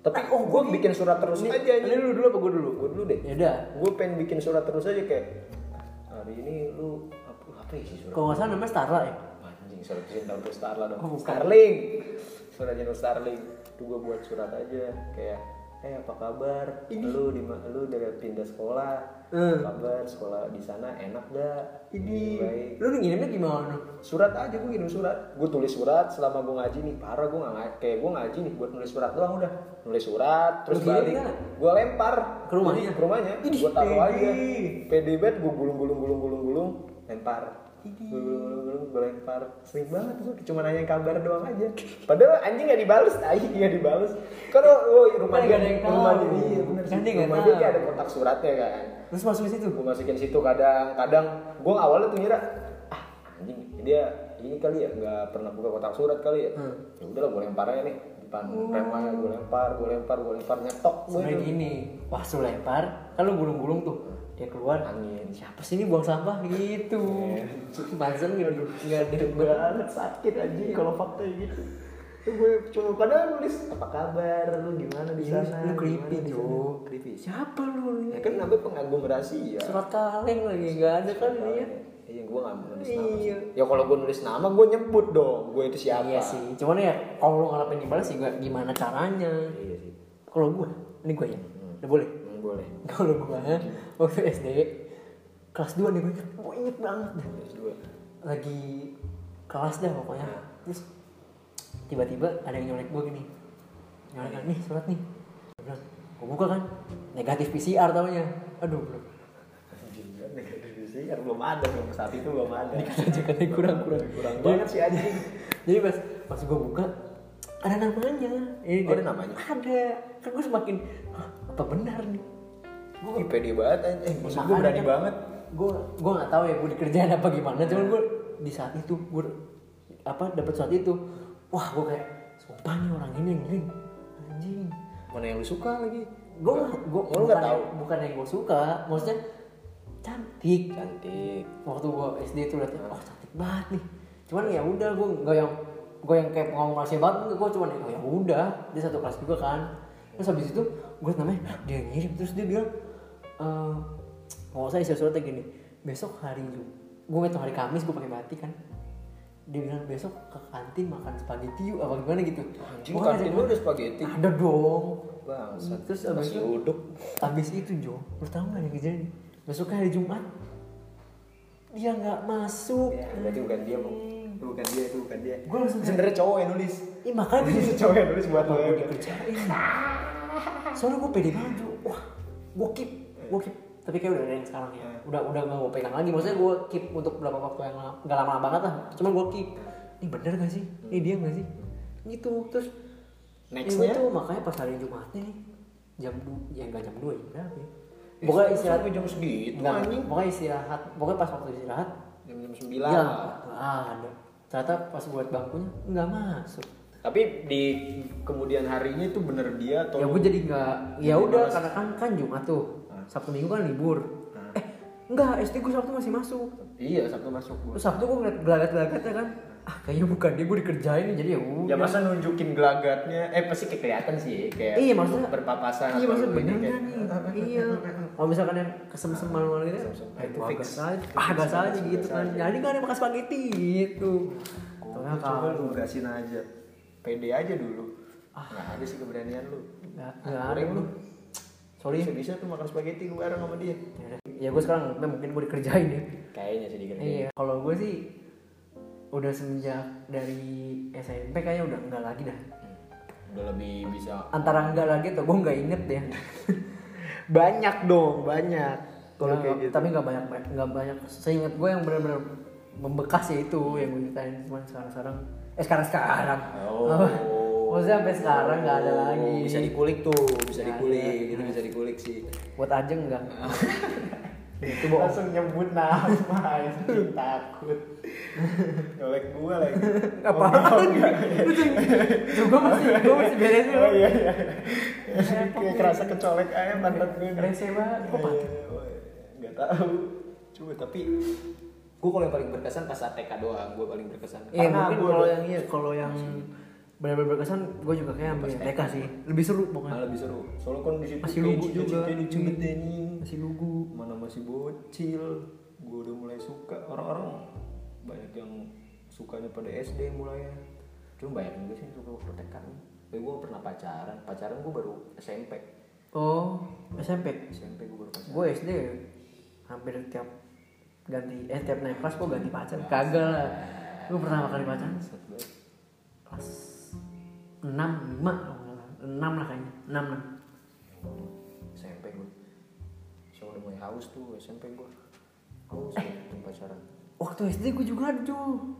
[SPEAKER 1] Tapi
[SPEAKER 2] oh,
[SPEAKER 1] gue bikin surat terus aja.
[SPEAKER 2] ini lu dulu apa gue dulu
[SPEAKER 1] Gue dulu deh.
[SPEAKER 2] ya udah
[SPEAKER 1] gue pengen bikin surat terus aja kayak hari ini lu apa apa ya sih surat
[SPEAKER 2] kalau nggak salah namanya Starla ya
[SPEAKER 1] anjing surat cinta untuk Starla dong
[SPEAKER 2] Oh.
[SPEAKER 1] Starling surat cinta Starling tuh gue buat surat aja kayak eh apa kabar? Lu di lu udah pindah sekolah.
[SPEAKER 2] Hmm.
[SPEAKER 1] apa kabar? Sekolah di sana enak gak?
[SPEAKER 2] Ini
[SPEAKER 1] baik.
[SPEAKER 2] Lu ngirimnya gimana
[SPEAKER 1] surat aja gue ngirim surat. Gue tulis surat selama gue ngaji nih parah gue nggak kayak gue ngaji nih buat nulis surat doang udah. Nulis surat terus balik. Gue lempar.
[SPEAKER 2] Ke rumahnya?
[SPEAKER 1] Ke rumahnya. Gue taruh aja. Pede banget gue gulung gulung gulung gulung gulung. Lempar gue lempar sering banget gue cuma nanya kabar doang aja. Padahal anjing gak dibales tai gak dibales. Karena oh rumah dia
[SPEAKER 2] nggak ada yang
[SPEAKER 1] rumah dia iya bener
[SPEAKER 2] Kan
[SPEAKER 1] sih rumah dia kayak ada kotak suratnya kan.
[SPEAKER 2] Terus masuk ke situ?
[SPEAKER 1] Gue masukin situ kadang kadang. Gue awalnya tuh ngira ah anjing dia ini kali ya nggak pernah buka kotak surat kali ya.
[SPEAKER 2] Hmm.
[SPEAKER 1] ya udahlah gue lempar aja nih depan remnya gue lempar gue lempar gue lempar nyetok gue
[SPEAKER 2] gini lu lempar kan lu gulung-gulung tuh dia keluar
[SPEAKER 1] angin.
[SPEAKER 2] Siapa sih ini buang sampah? Gitu. Pantesan nggak nggak ada
[SPEAKER 1] banget. Sakit anjing kalau fakta gitu. Tuh gue cuma padahal nulis apa kabar? Lu gimana di
[SPEAKER 2] Iya,
[SPEAKER 1] sana?
[SPEAKER 2] lu creepy,
[SPEAKER 1] gimana
[SPEAKER 2] Jo.
[SPEAKER 1] sana? creepy.
[SPEAKER 2] Siapa lu
[SPEAKER 1] ya kan namanya pengagum rahasia.
[SPEAKER 2] Surat kaleng lagi nggak ada kan ini ya
[SPEAKER 1] iya gue nggak mau nulis nama
[SPEAKER 2] Iya.
[SPEAKER 1] ya kalau gue nulis nama gue nyebut dong gue itu siapa.
[SPEAKER 2] Iya sih. Cuman ya kalau lu ngarepin dibalas sih gak gimana caranya.
[SPEAKER 1] Iya sih.
[SPEAKER 2] Kalau gua ini gua ya. Udah boleh?
[SPEAKER 1] Hmm, boleh.
[SPEAKER 2] Kalau gua waktu SD kelas 2 nih gue inget gue inget banget.
[SPEAKER 1] Terus dua.
[SPEAKER 2] Lagi kelas dah pokoknya. Terus tiba-tiba ada yang nyolek gue gini. Nyolek nih surat nih. Gue bilang gue buka kan? Negatif PCR taunya. Aduh belum
[SPEAKER 1] kan negatif PCR belum ada belum saat itu belum ada.
[SPEAKER 2] Dikata aja katanya kurang kurang.
[SPEAKER 1] Kurang banget sih anjing.
[SPEAKER 2] jadi pas pas gue buka ada namanya ini
[SPEAKER 1] Oh, ada namanya?
[SPEAKER 2] ada. Kan gue semakin "Hah, apa benar nih?
[SPEAKER 1] Gue pede banget anjing. Eh maksud gue berani
[SPEAKER 2] kan,
[SPEAKER 1] banget.
[SPEAKER 2] gue gue nggak tahu ya gue dikerjain apa gimana cuman gue di saat itu gue apa dapat saat itu wah gue kayak sumpah nih orang ini yang ngirim anjing.
[SPEAKER 1] Mana yang lu suka lagi?
[SPEAKER 2] Gue gue
[SPEAKER 1] Oh, lu nggak tahu?
[SPEAKER 2] bukan yang gue suka maksudnya cantik.
[SPEAKER 1] Cantik.
[SPEAKER 2] Waktu gue SD itu liatnya oh cantik banget nih. Cuman ya udah gue nggak yang gue yang kayak ngomong rahasia banget gue cuman oh ya udah. Dia satu kelas juga kan terus habis itu gue namanya "Hah, dia ngirim terus dia bilang eh kalau saya isi suratnya gini besok hari Ju gue ngitung hari Kamis gue pakai batik kan dia bilang besok ke kantin makan spaghetti yuk apa gimana gitu
[SPEAKER 1] Anjing
[SPEAKER 2] Gua
[SPEAKER 1] kantin lu ada spaghetti.
[SPEAKER 2] ada dong
[SPEAKER 1] Bangsat.
[SPEAKER 2] Terus abis itu-
[SPEAKER 1] uduk.
[SPEAKER 2] Habis itu Jo, lu tau gak yang kejadian? Besoknya hari Jumat Dia nggak masuk
[SPEAKER 1] Ya, berarti bukan dia, Bang. Itu bukan dia, itu bukan dia.
[SPEAKER 2] Gua langsung
[SPEAKER 1] sebenarnya cowok yang nulis.
[SPEAKER 2] Ih makanya gue
[SPEAKER 1] Itu cowok yang nulis buat lo
[SPEAKER 2] gue
[SPEAKER 1] ya.
[SPEAKER 2] dikerjain Soalnya gue pede banget Jo Wah, gue keep, gue keep Tapi kayak udah ada yang sekarang ya Udah udah gak gue pegang lagi Maksudnya gue keep untuk beberapa waktu yang Gak lama banget lah Cuman gue keep Ini bener gak sih? Ini dia gak sih? Gitu Terus
[SPEAKER 1] Nextnya?
[SPEAKER 2] Ini tuh makanya pas hari Jumatnya nih Jam 2 Ya gak jam 2 ya berapa ya Pokoknya istirahat
[SPEAKER 1] jam segitu anjing.
[SPEAKER 2] pokoknya istirahat Pokoknya pas waktu istirahat
[SPEAKER 1] Jam jam
[SPEAKER 2] Ya,
[SPEAKER 1] sembilan.
[SPEAKER 2] nggak ada Ternyata pas buat bangkunya nggak masuk.
[SPEAKER 1] Tapi di kemudian harinya itu bener dia atau
[SPEAKER 2] ya gue jadi nggak ya udah karena kan kan Jumat tuh.
[SPEAKER 1] Ah.
[SPEAKER 2] Sabtu Minggu kan libur.
[SPEAKER 1] Ah.
[SPEAKER 2] eh enggak SD gue Sabtu masih masuk.
[SPEAKER 1] Iya, Sabtu masuk
[SPEAKER 2] terus Sabtu gue ngeliat gelagat-gelagatnya kan. Ah kayaknya bukan dia gue dikerjain jadi ya udah.
[SPEAKER 1] Ya masa nunjukin gelagatnya, eh pasti kelihatan sih kayak
[SPEAKER 2] Iya, maksudnya-
[SPEAKER 1] berpapasan
[SPEAKER 2] iya maksudnya bener kan nih? Iya kalau misalkan yang kesem-sem malu-malu gitu
[SPEAKER 1] Kesem-sem.
[SPEAKER 2] ah, itu
[SPEAKER 1] fix.
[SPEAKER 2] aja ah gas
[SPEAKER 1] Fix,
[SPEAKER 2] aja gitu kan jadi nggak ada makan spaghetti gitu
[SPEAKER 1] Coba
[SPEAKER 2] kalau
[SPEAKER 1] lu gasin aja. Pede aja dulu. Nggak ada sih keberanian lu.
[SPEAKER 2] nggak
[SPEAKER 1] Ah,
[SPEAKER 2] ada lu sorry
[SPEAKER 1] Bisa bisa tuh makan spaghetti lu bareng sama dia.
[SPEAKER 2] ya, ya gue sekarang mungkin gue dikerjain ya
[SPEAKER 1] Kayaknya sih dikerjain.
[SPEAKER 2] Iya, kalau gue sih udah semenjak dari SMP kayaknya udah enggak lagi dah.
[SPEAKER 1] Udah lebih bisa
[SPEAKER 2] Antara enggak lagi atau gue nggak inget deh.
[SPEAKER 1] banyak dong, banyak. Kalau
[SPEAKER 2] Nggak,
[SPEAKER 1] kayak gitu.
[SPEAKER 2] Tapi nggak banyak nggak banyak. Seingat gue yang benar-benar membekas ya itu yang gue ceritain cuman sekarang-sekarang. Eh sekarang sekarang.
[SPEAKER 1] Oh.
[SPEAKER 2] Maksudnya sampai sekarang nggak ada lagi.
[SPEAKER 1] Bisa dikulik tuh, bisa
[SPEAKER 2] Nggak
[SPEAKER 1] dikulik,
[SPEAKER 2] ada.
[SPEAKER 1] itu bisa dikulik sih.
[SPEAKER 2] Buat ajeng enggak. itu bohong.
[SPEAKER 1] Langsung nyebut nama anjing takut. Nyolek gua lagi.
[SPEAKER 2] Apaan? Tuh gue masih gue masih beresin.
[SPEAKER 1] Oh iya iya. Kayak kerasa kecolek aja mantan gue.
[SPEAKER 2] Rese banget. Kok patah?
[SPEAKER 1] Enggak tahu. Coba tapi gue kalau yang paling berkesan pas saat TK doang, gue paling berkesan.
[SPEAKER 2] Iya
[SPEAKER 1] Karena
[SPEAKER 2] mungkin
[SPEAKER 1] gua
[SPEAKER 2] kalau yang iya kalau yang benar-benar berkesan gue juga kayak ambil TK sih lebih seru pokoknya
[SPEAKER 1] lebih seru. Soalnya kan di situ
[SPEAKER 2] Masih lugu juga.
[SPEAKER 1] lucu
[SPEAKER 2] masih lugu
[SPEAKER 1] Mana masih bocil, gue udah mulai suka. Orang-orang banyak yang sukanya pada SD mulainya. Cuma banyak juga sih suka waktu TK. Tapi gue pernah pacaran. Pacaran gue baru SMP.
[SPEAKER 2] oh SMP
[SPEAKER 1] SMP gue baru pacaran.
[SPEAKER 2] gue SD hampir tiap ganti eh tiap naik kelas gue ganti pacar kagak lah gue pertama kali pacaran kelas enam lima enam lah kayaknya enam lah
[SPEAKER 1] SMP gue. So udah mulai haus tuh SMP gue. Haus tuh pacaran.
[SPEAKER 2] waktu SD gue juga ada tuh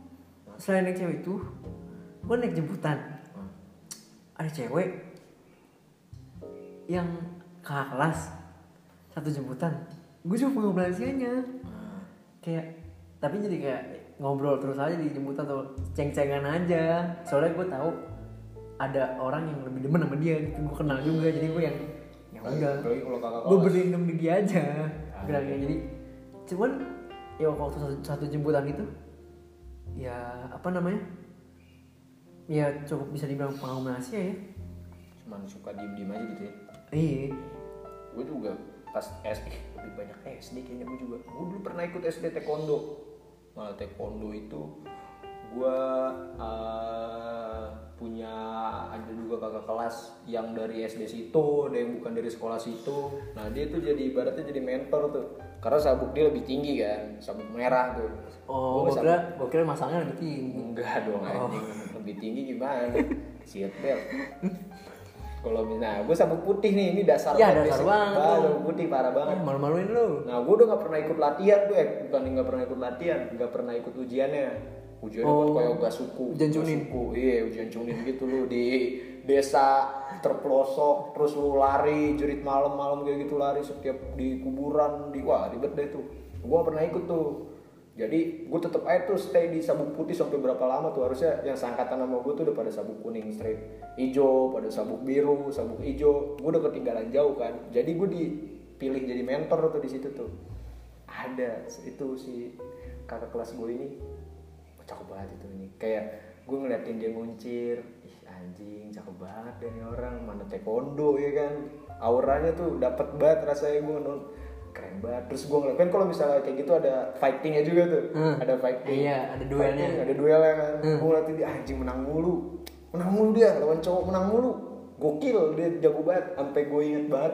[SPEAKER 2] selain naik cewek itu gue naik jemputan. Ada cewek yang kakak kelas satu jemputan. Gue juga pengobrol sianya
[SPEAKER 1] Ah.
[SPEAKER 2] kayak tapi jadi kayak ngobrol terus aja di jemputan atau ceng-cengan aja. Soalnya gue tahu ada orang yang lebih demen sama dia gitu. Gue kenal juga jadi gue yang ya udah. gue berlindung di dia aja.
[SPEAKER 1] Ah,
[SPEAKER 2] bilangnya jadi cuman ya waktu satu, satu jemputan itu ya apa namanya ya cukup bisa dibilang pengalaman Asia ya.
[SPEAKER 1] Cuman suka diem-diem aja gitu ya.
[SPEAKER 2] iya.
[SPEAKER 1] Gue juga pas SD lebih banyak SD kayaknya gue juga. Gue dulu pernah ikut SD taekwondo. Malah taekwondo itu gue uh, punya ada juga kakak kelas yang dari SD situ ada yang bukan dari sekolah situ. Nah dia tuh jadi ibaratnya jadi mentor tuh. Karena sabuk dia lebih tinggi kan sabuk merah tuh.
[SPEAKER 2] Oh gue kira gue kira masangnya lebih tinggi.
[SPEAKER 1] Enggak dong anjing lebih tinggi gimana? Siap bel. Kalau nah gue sabuk putih nih ini dasar
[SPEAKER 2] Ya,
[SPEAKER 1] banget,
[SPEAKER 2] dasar banget
[SPEAKER 1] sabuk putih parah banget.
[SPEAKER 2] Malu-maluin lu
[SPEAKER 1] Nah gue udah gak pernah ikut latihan tuh eh bukan nggak pernah ikut latihan, nggak pernah ikut ujiannya.
[SPEAKER 2] Oh,
[SPEAKER 1] kan kayak gak suku.
[SPEAKER 2] ujian
[SPEAKER 1] gak
[SPEAKER 2] cunin.
[SPEAKER 1] suku. Iya ujian cunin gitu lu di desa terpelosok terus lu lari jerit malam-malam kayak gitu lari setiap di kuburan di wah ribet deh tuh. Gue gak pernah ikut tuh. Jadi gue tetep aja tuh stay di sabuk putih sampai berapa lama tuh harusnya yang sangkatan sama gue tuh udah pada sabuk kuning straight hijau, pada sabuk biru, sabuk hijau. Gue udah ketinggalan jauh kan. Jadi gue dipilih jadi mentor tuh di situ tuh. Ada itu si kakak kelas gue ini cakep banget itu ini. Kayak gue ngeliatin dia nguncir, ih anjing cakep banget ini orang mana taekwondo ya kan. Auranya tuh dapet banget rasanya gue non keren banget. Terus gue ngeliat kan kalau misalnya kayak gitu ada fightingnya juga tuh.
[SPEAKER 2] Hmm.
[SPEAKER 1] ada fighting.
[SPEAKER 2] Iya, ada duelnya.
[SPEAKER 1] Fighting, ada duelnya kan.
[SPEAKER 2] Hmm.
[SPEAKER 1] gue ngeliatin dia anjing menang mulu. Menang mulu dia lawan cowok menang mulu. Gokil dia jago banget. Sampai gue inget banget.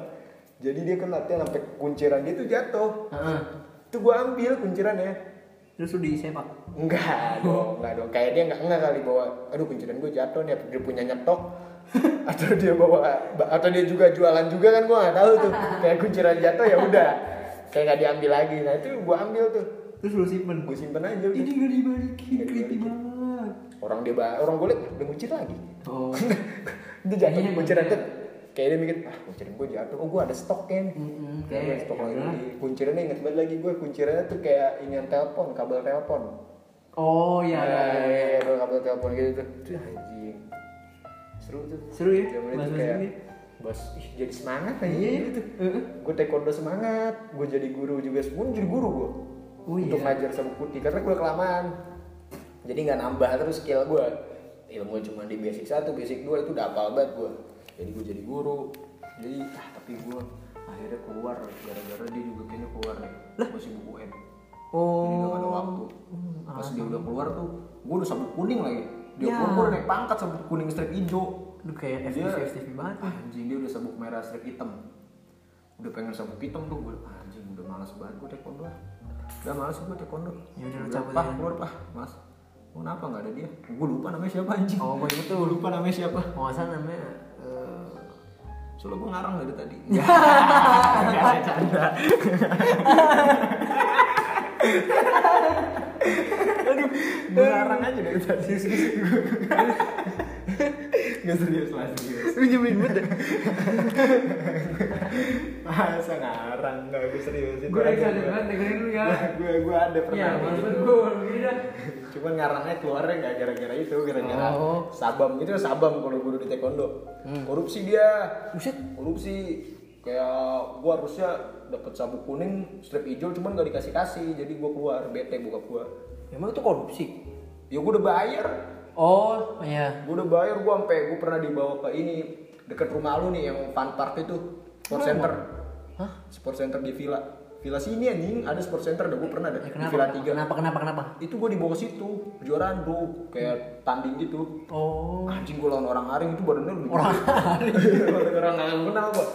[SPEAKER 1] Jadi dia kan latihan sampai kunciran dia tuh jatuh.
[SPEAKER 2] Heeh.
[SPEAKER 1] itu gue ambil kuncirannya.
[SPEAKER 2] Terus lu disepak?
[SPEAKER 1] Enggak dong, enggak dong. Kayak dia enggak enggak kali bawa, aduh kunciran gue jatuh nih, dia punya nyetok atau dia bawa atau dia juga jualan juga kan gue nggak tahu tuh. Kayak kunciran jatuh ya udah, kayak nggak diambil lagi. Nah itu gue ambil tuh,
[SPEAKER 2] terus lu simpen
[SPEAKER 1] gue simpen aja. udah.
[SPEAKER 2] ini gak dibalikin creepy banget
[SPEAKER 1] Orang dia orang gue liat udah kuncir lagi.
[SPEAKER 2] oh
[SPEAKER 1] dia jatuh
[SPEAKER 2] Iya,
[SPEAKER 1] kunciran
[SPEAKER 2] iya.
[SPEAKER 1] tuh. Kayak dia mikir, ah kunciran gue jatuh, oh gue ada stok kan. Gue ada
[SPEAKER 2] kayak
[SPEAKER 1] stok
[SPEAKER 2] ya
[SPEAKER 1] lagi.
[SPEAKER 2] udah.
[SPEAKER 1] Kuncirannya inget banget lagi gue, kuncirannya tuh kayak inian telepon, kabel telepon.
[SPEAKER 2] oh ya
[SPEAKER 1] Iya,
[SPEAKER 2] ya, ya,
[SPEAKER 1] iya,
[SPEAKER 2] ya.
[SPEAKER 1] kalau kabel telepon gitu tuh. Seru tuh.
[SPEAKER 2] seru ya
[SPEAKER 1] Zaman itu kayak
[SPEAKER 2] ini.
[SPEAKER 1] bos ih, jadi semangat aja
[SPEAKER 2] Iya, iya.
[SPEAKER 1] gitu.
[SPEAKER 2] Heeh.
[SPEAKER 1] Gue taekwondo semangat, gue jadi guru juga, gue jadi guru gue.
[SPEAKER 2] Oh,
[SPEAKER 1] Untuk
[SPEAKER 2] iya.
[SPEAKER 1] ngajar sabuk putih karena gue kelamaan. Jadi nggak nambah terus skill gue. Ilmu cuma di basic satu, basic dua itu udah hafal banget gue. Jadi gue jadi guru. Jadi ah tapi gue akhirnya keluar gara-gara dia juga kayaknya keluar nih. Masih buku UN. Jadi udah gak ada
[SPEAKER 2] oh
[SPEAKER 1] waktu. Pas dia udah keluar tuh, gue udah sabuk kuning lagi. Dia
[SPEAKER 2] Ya.
[SPEAKER 1] udah naik pangkat sabuk kuning strip hijau.
[SPEAKER 2] lu kayak
[SPEAKER 1] Dia-
[SPEAKER 2] FTV FTV banget
[SPEAKER 1] Anjing dia udah sabuk merah strip hitam. Udah pengen sabuk hitam tuh gue. Anjing udah malas banget gue taekwondo. Udah malas gue taekwondo.
[SPEAKER 2] Ya udah, cabut aja.
[SPEAKER 1] keluar pak, mas. Oh, kenapa nggak ada dia? Gue lupa namanya siapa anjing.
[SPEAKER 2] oh gue itu
[SPEAKER 1] lupa namanya siapa.
[SPEAKER 2] nggak salah namanya eh,
[SPEAKER 1] Soalnya gue ngarang dari tadi. Enggak ada canda. Gue ngarang aja dari tadi. Gak serius lah serius.
[SPEAKER 2] lu nyebelin banget ya?
[SPEAKER 1] Masa ngarang nggak gue serius itu.
[SPEAKER 2] gue
[SPEAKER 1] ada
[SPEAKER 2] excited
[SPEAKER 1] gua.
[SPEAKER 2] banget dengerin lu ya
[SPEAKER 1] Gue gue ada pernah.
[SPEAKER 2] ya
[SPEAKER 1] kayak
[SPEAKER 2] maksud
[SPEAKER 1] gitu.
[SPEAKER 2] gue
[SPEAKER 1] Cuman ngarangnya keluarnya nggak gara-gara itu, gara-gara
[SPEAKER 2] Oh.
[SPEAKER 1] sabam itu sabam kalau guru di taekwondo.
[SPEAKER 2] Hmm.
[SPEAKER 1] Korupsi dia.
[SPEAKER 2] buset
[SPEAKER 1] korupsi kayak gua harusnya dapat sabuk kuning strip hijau cuman gak dikasih kasih jadi gua keluar bete bokap gua
[SPEAKER 2] emang itu korupsi?
[SPEAKER 1] Ya gua udah bayar.
[SPEAKER 2] Oh iya.
[SPEAKER 1] Gua udah bayar gua sampai gua pernah dibawa ke ini deket rumah lu nih yang fun park itu sport center.
[SPEAKER 2] Hah?
[SPEAKER 1] Sport center di villa. Villa sini anjing. Ada sport center udah gua pernah ada
[SPEAKER 2] ya,
[SPEAKER 1] di
[SPEAKER 2] kenapa?
[SPEAKER 1] Villa tiga.
[SPEAKER 2] Kenapa kenapa kenapa?
[SPEAKER 1] Itu gua dibawa ke situ kejuaraan bro. Kayak tanding gitu.
[SPEAKER 2] Oh.
[SPEAKER 1] Anjing gua lawan orang aring itu badannya lebih
[SPEAKER 2] Orang
[SPEAKER 1] aring. Orang aring kenal gua.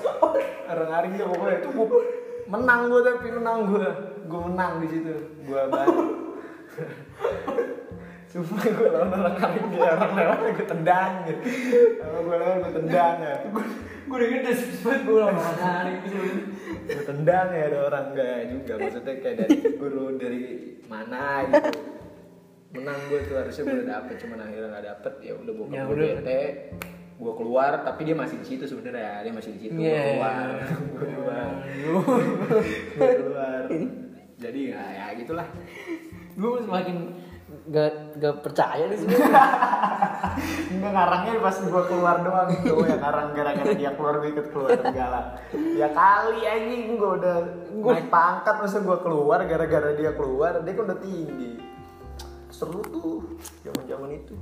[SPEAKER 1] Orang aring ya pokoknya itu gua menang gua tapi menang gua. Gua menang di situ. Gua bantu Sumpah gue lawan orang aring dia orang lewat gue tendang gitu. Kalau gue lewat gue tendang ya.
[SPEAKER 2] gue udah gede sempet gue lah orang hari
[SPEAKER 1] Gue tendang ya ada orang. Enggak juga. Maksudnya kayak dari guru dari mana gitu. Menang gue tuh harusnya gue udah dapet. Cuman akhirnya nggak dapet ya udah bokap
[SPEAKER 2] Ya
[SPEAKER 1] gue bete. Gue keluar tapi dia masih di situ sebenarnya. Dia masih di situ gue
[SPEAKER 2] Iya.
[SPEAKER 1] keluar. gue keluar. Gue keluar. Jadi ya, ya gitulah
[SPEAKER 2] gue semakin gak gak percaya nih sih
[SPEAKER 1] Enggak ngarangnya pas gua keluar doang itu yang ngarang gara-gara dia keluar gue ikut keluar segala. Ya kali anjing gua udah gua naik pangkat masa gua keluar gara-gara dia keluar dia kan udah tinggi. Seru tuh zaman-zaman itu.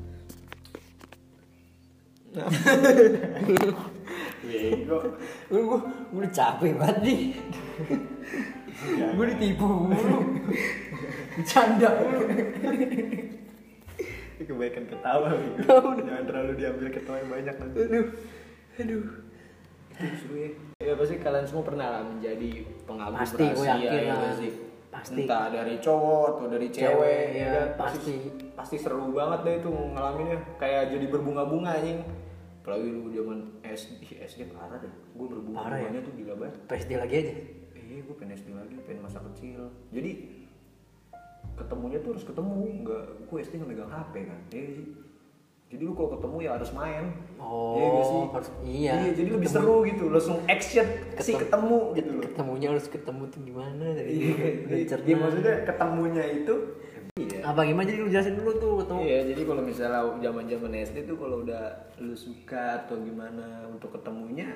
[SPEAKER 1] Bego.
[SPEAKER 2] gue gue gue udah capek banget nih gue ditipu mulu bercanda
[SPEAKER 1] kebaikan ketawa gitu. Jangan terlalu diambil ketawa yang banyak nanti.
[SPEAKER 2] aduh aduh
[SPEAKER 1] ya. Ya pasti kalian semua pernah lah menjadi pengagum
[SPEAKER 2] Pasti, gue yakin
[SPEAKER 1] ya
[SPEAKER 2] lah.
[SPEAKER 1] sih?
[SPEAKER 2] Pasti.
[SPEAKER 1] Entah dari cowok atau dari cewek,
[SPEAKER 2] Cewek,
[SPEAKER 1] ya
[SPEAKER 2] ya, pasti.
[SPEAKER 1] Pasti seru banget deh itu ngalaminnya. Kayak jadi berbunga-bunga anjing. Apalagi lu zaman SD, SD parah deh. Gue berbunga-bunganya tuh gila banget.
[SPEAKER 2] PSD lagi aja
[SPEAKER 1] Iya, gue pengen SD lagi, pengen masa kecil. Jadi ketemunya tuh harus ketemu, nggak gue SD nggak megang HP kan, iya sih. Jadi lu kalau ketemu ya harus main.
[SPEAKER 2] Oh,
[SPEAKER 1] iya nggak sih?
[SPEAKER 2] harus- iya.
[SPEAKER 1] jadi lebih
[SPEAKER 2] Ketemu.
[SPEAKER 1] seru gitu, langsung action, sih ketemu gitu loh.
[SPEAKER 2] ketemunya harus ketemu tuh gimana dari
[SPEAKER 1] Iya, iya,
[SPEAKER 2] cerna.
[SPEAKER 1] iya, maksudnya ketemunya itu. Iya.
[SPEAKER 2] apa gimana jadi lu jelasin dulu tuh ketemu
[SPEAKER 1] Iya, jadi kalau misalnya zaman-zaman SD tuh kalau udah lu suka atau gimana untuk ketemunya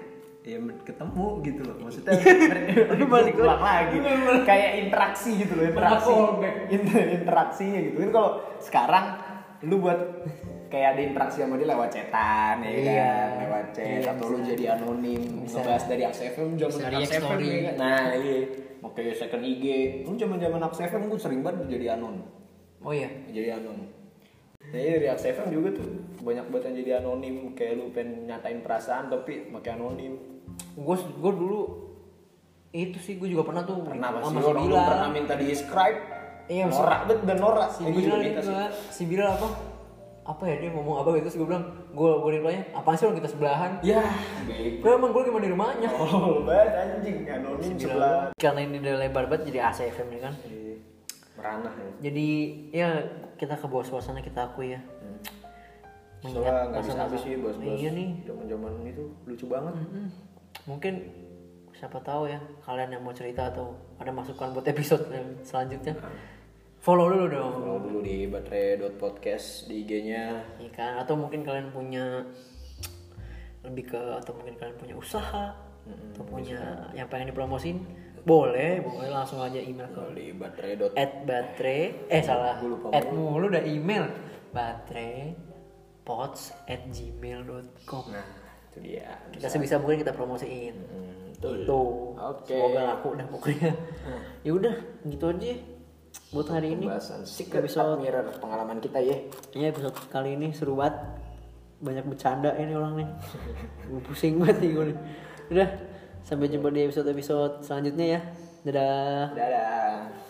[SPEAKER 1] ya ketemu gitu loh. Maksudnya
[SPEAKER 2] Lu balik
[SPEAKER 1] ulang lagi. kayak interaksi gitu loh interaksi.
[SPEAKER 2] Callback.
[SPEAKER 1] Inter- interaksinya gitu. Kan kalau sekarang lu buat kayak ada interaksi sama dia lewat cetan ya
[SPEAKER 2] Iya.
[SPEAKER 1] kan? Lewat chat
[SPEAKER 2] Iya,
[SPEAKER 1] atau lu jadi anonim
[SPEAKER 2] Bisa.
[SPEAKER 1] ngebahas dari FM zaman
[SPEAKER 2] Bisa
[SPEAKER 1] Aks
[SPEAKER 2] react
[SPEAKER 1] FM
[SPEAKER 2] story.
[SPEAKER 1] ya kan? nah iya. Oke second IG lu zaman zaman FM gue sering banget jadi anon
[SPEAKER 2] oh iya.
[SPEAKER 1] Jadi anon nah iya dari Aks FM juga tuh banyak banget yang jadi anonim. Kayak lu pengen nyatain perasaan tapi pakai anonim
[SPEAKER 2] gue gue dulu itu sih gue juga pernah tuh
[SPEAKER 1] pernah
[SPEAKER 2] sama si Bilal
[SPEAKER 1] pernah minta di subscribe
[SPEAKER 2] Iya,
[SPEAKER 1] norak bet dan norak.
[SPEAKER 2] Si Bilal itu
[SPEAKER 1] sih.
[SPEAKER 2] si Bilal apa? Apa ya dia ngomong apa gitu terus gue bilang gue gue reply apaan sih orang kita sebelahan?
[SPEAKER 1] Ya
[SPEAKER 2] gue emang gue gimana di rumahnya.
[SPEAKER 1] Oh banget anjing. Anonim sebelah.
[SPEAKER 2] Karena ini udah lebar banget jadi ACFM nih kan.
[SPEAKER 1] Iya, meranah ya.
[SPEAKER 2] Jadi ya kita ke bawah suasana kita akui ya.
[SPEAKER 1] Soalnya nggak bisa habis sih bos-bos.
[SPEAKER 2] Iya nih.
[SPEAKER 1] Zaman zaman itu lucu banget.
[SPEAKER 2] Mungkin siapa tahu ya kalian yang mau cerita atau ada masukan buat episode yang selanjutnya follow dulu dong.
[SPEAKER 1] Follow dulu di baterai.podcast di IG-nya.
[SPEAKER 2] Iya kan? Atau mungkin kalian punya lebih ke atau mungkin kalian punya usaha atau punya yang pengen dipromosin boleh boleh langsung aja email ke
[SPEAKER 1] di baterai.
[SPEAKER 2] at baterai eh salah at mulu. udah email baterai pots at gmail.com
[SPEAKER 1] Nah, itu dia.
[SPEAKER 2] kita sebisa mungkin kita promosiin.
[SPEAKER 1] Hmm,
[SPEAKER 2] itu
[SPEAKER 1] Oke.
[SPEAKER 2] semoga laku dah pokoknya. Ya udah gitu aja buat hari ini.
[SPEAKER 1] Pembahasan secret
[SPEAKER 2] Episode-
[SPEAKER 1] admirer pengalaman kita ya.
[SPEAKER 2] ya episode kali ini seru banget. Banyak bercanda ini orang nih. Gue pusing banget nih gue nih. Udah sampai jumpa di episode episode selanjutnya ya. Dadah.
[SPEAKER 1] Dadah.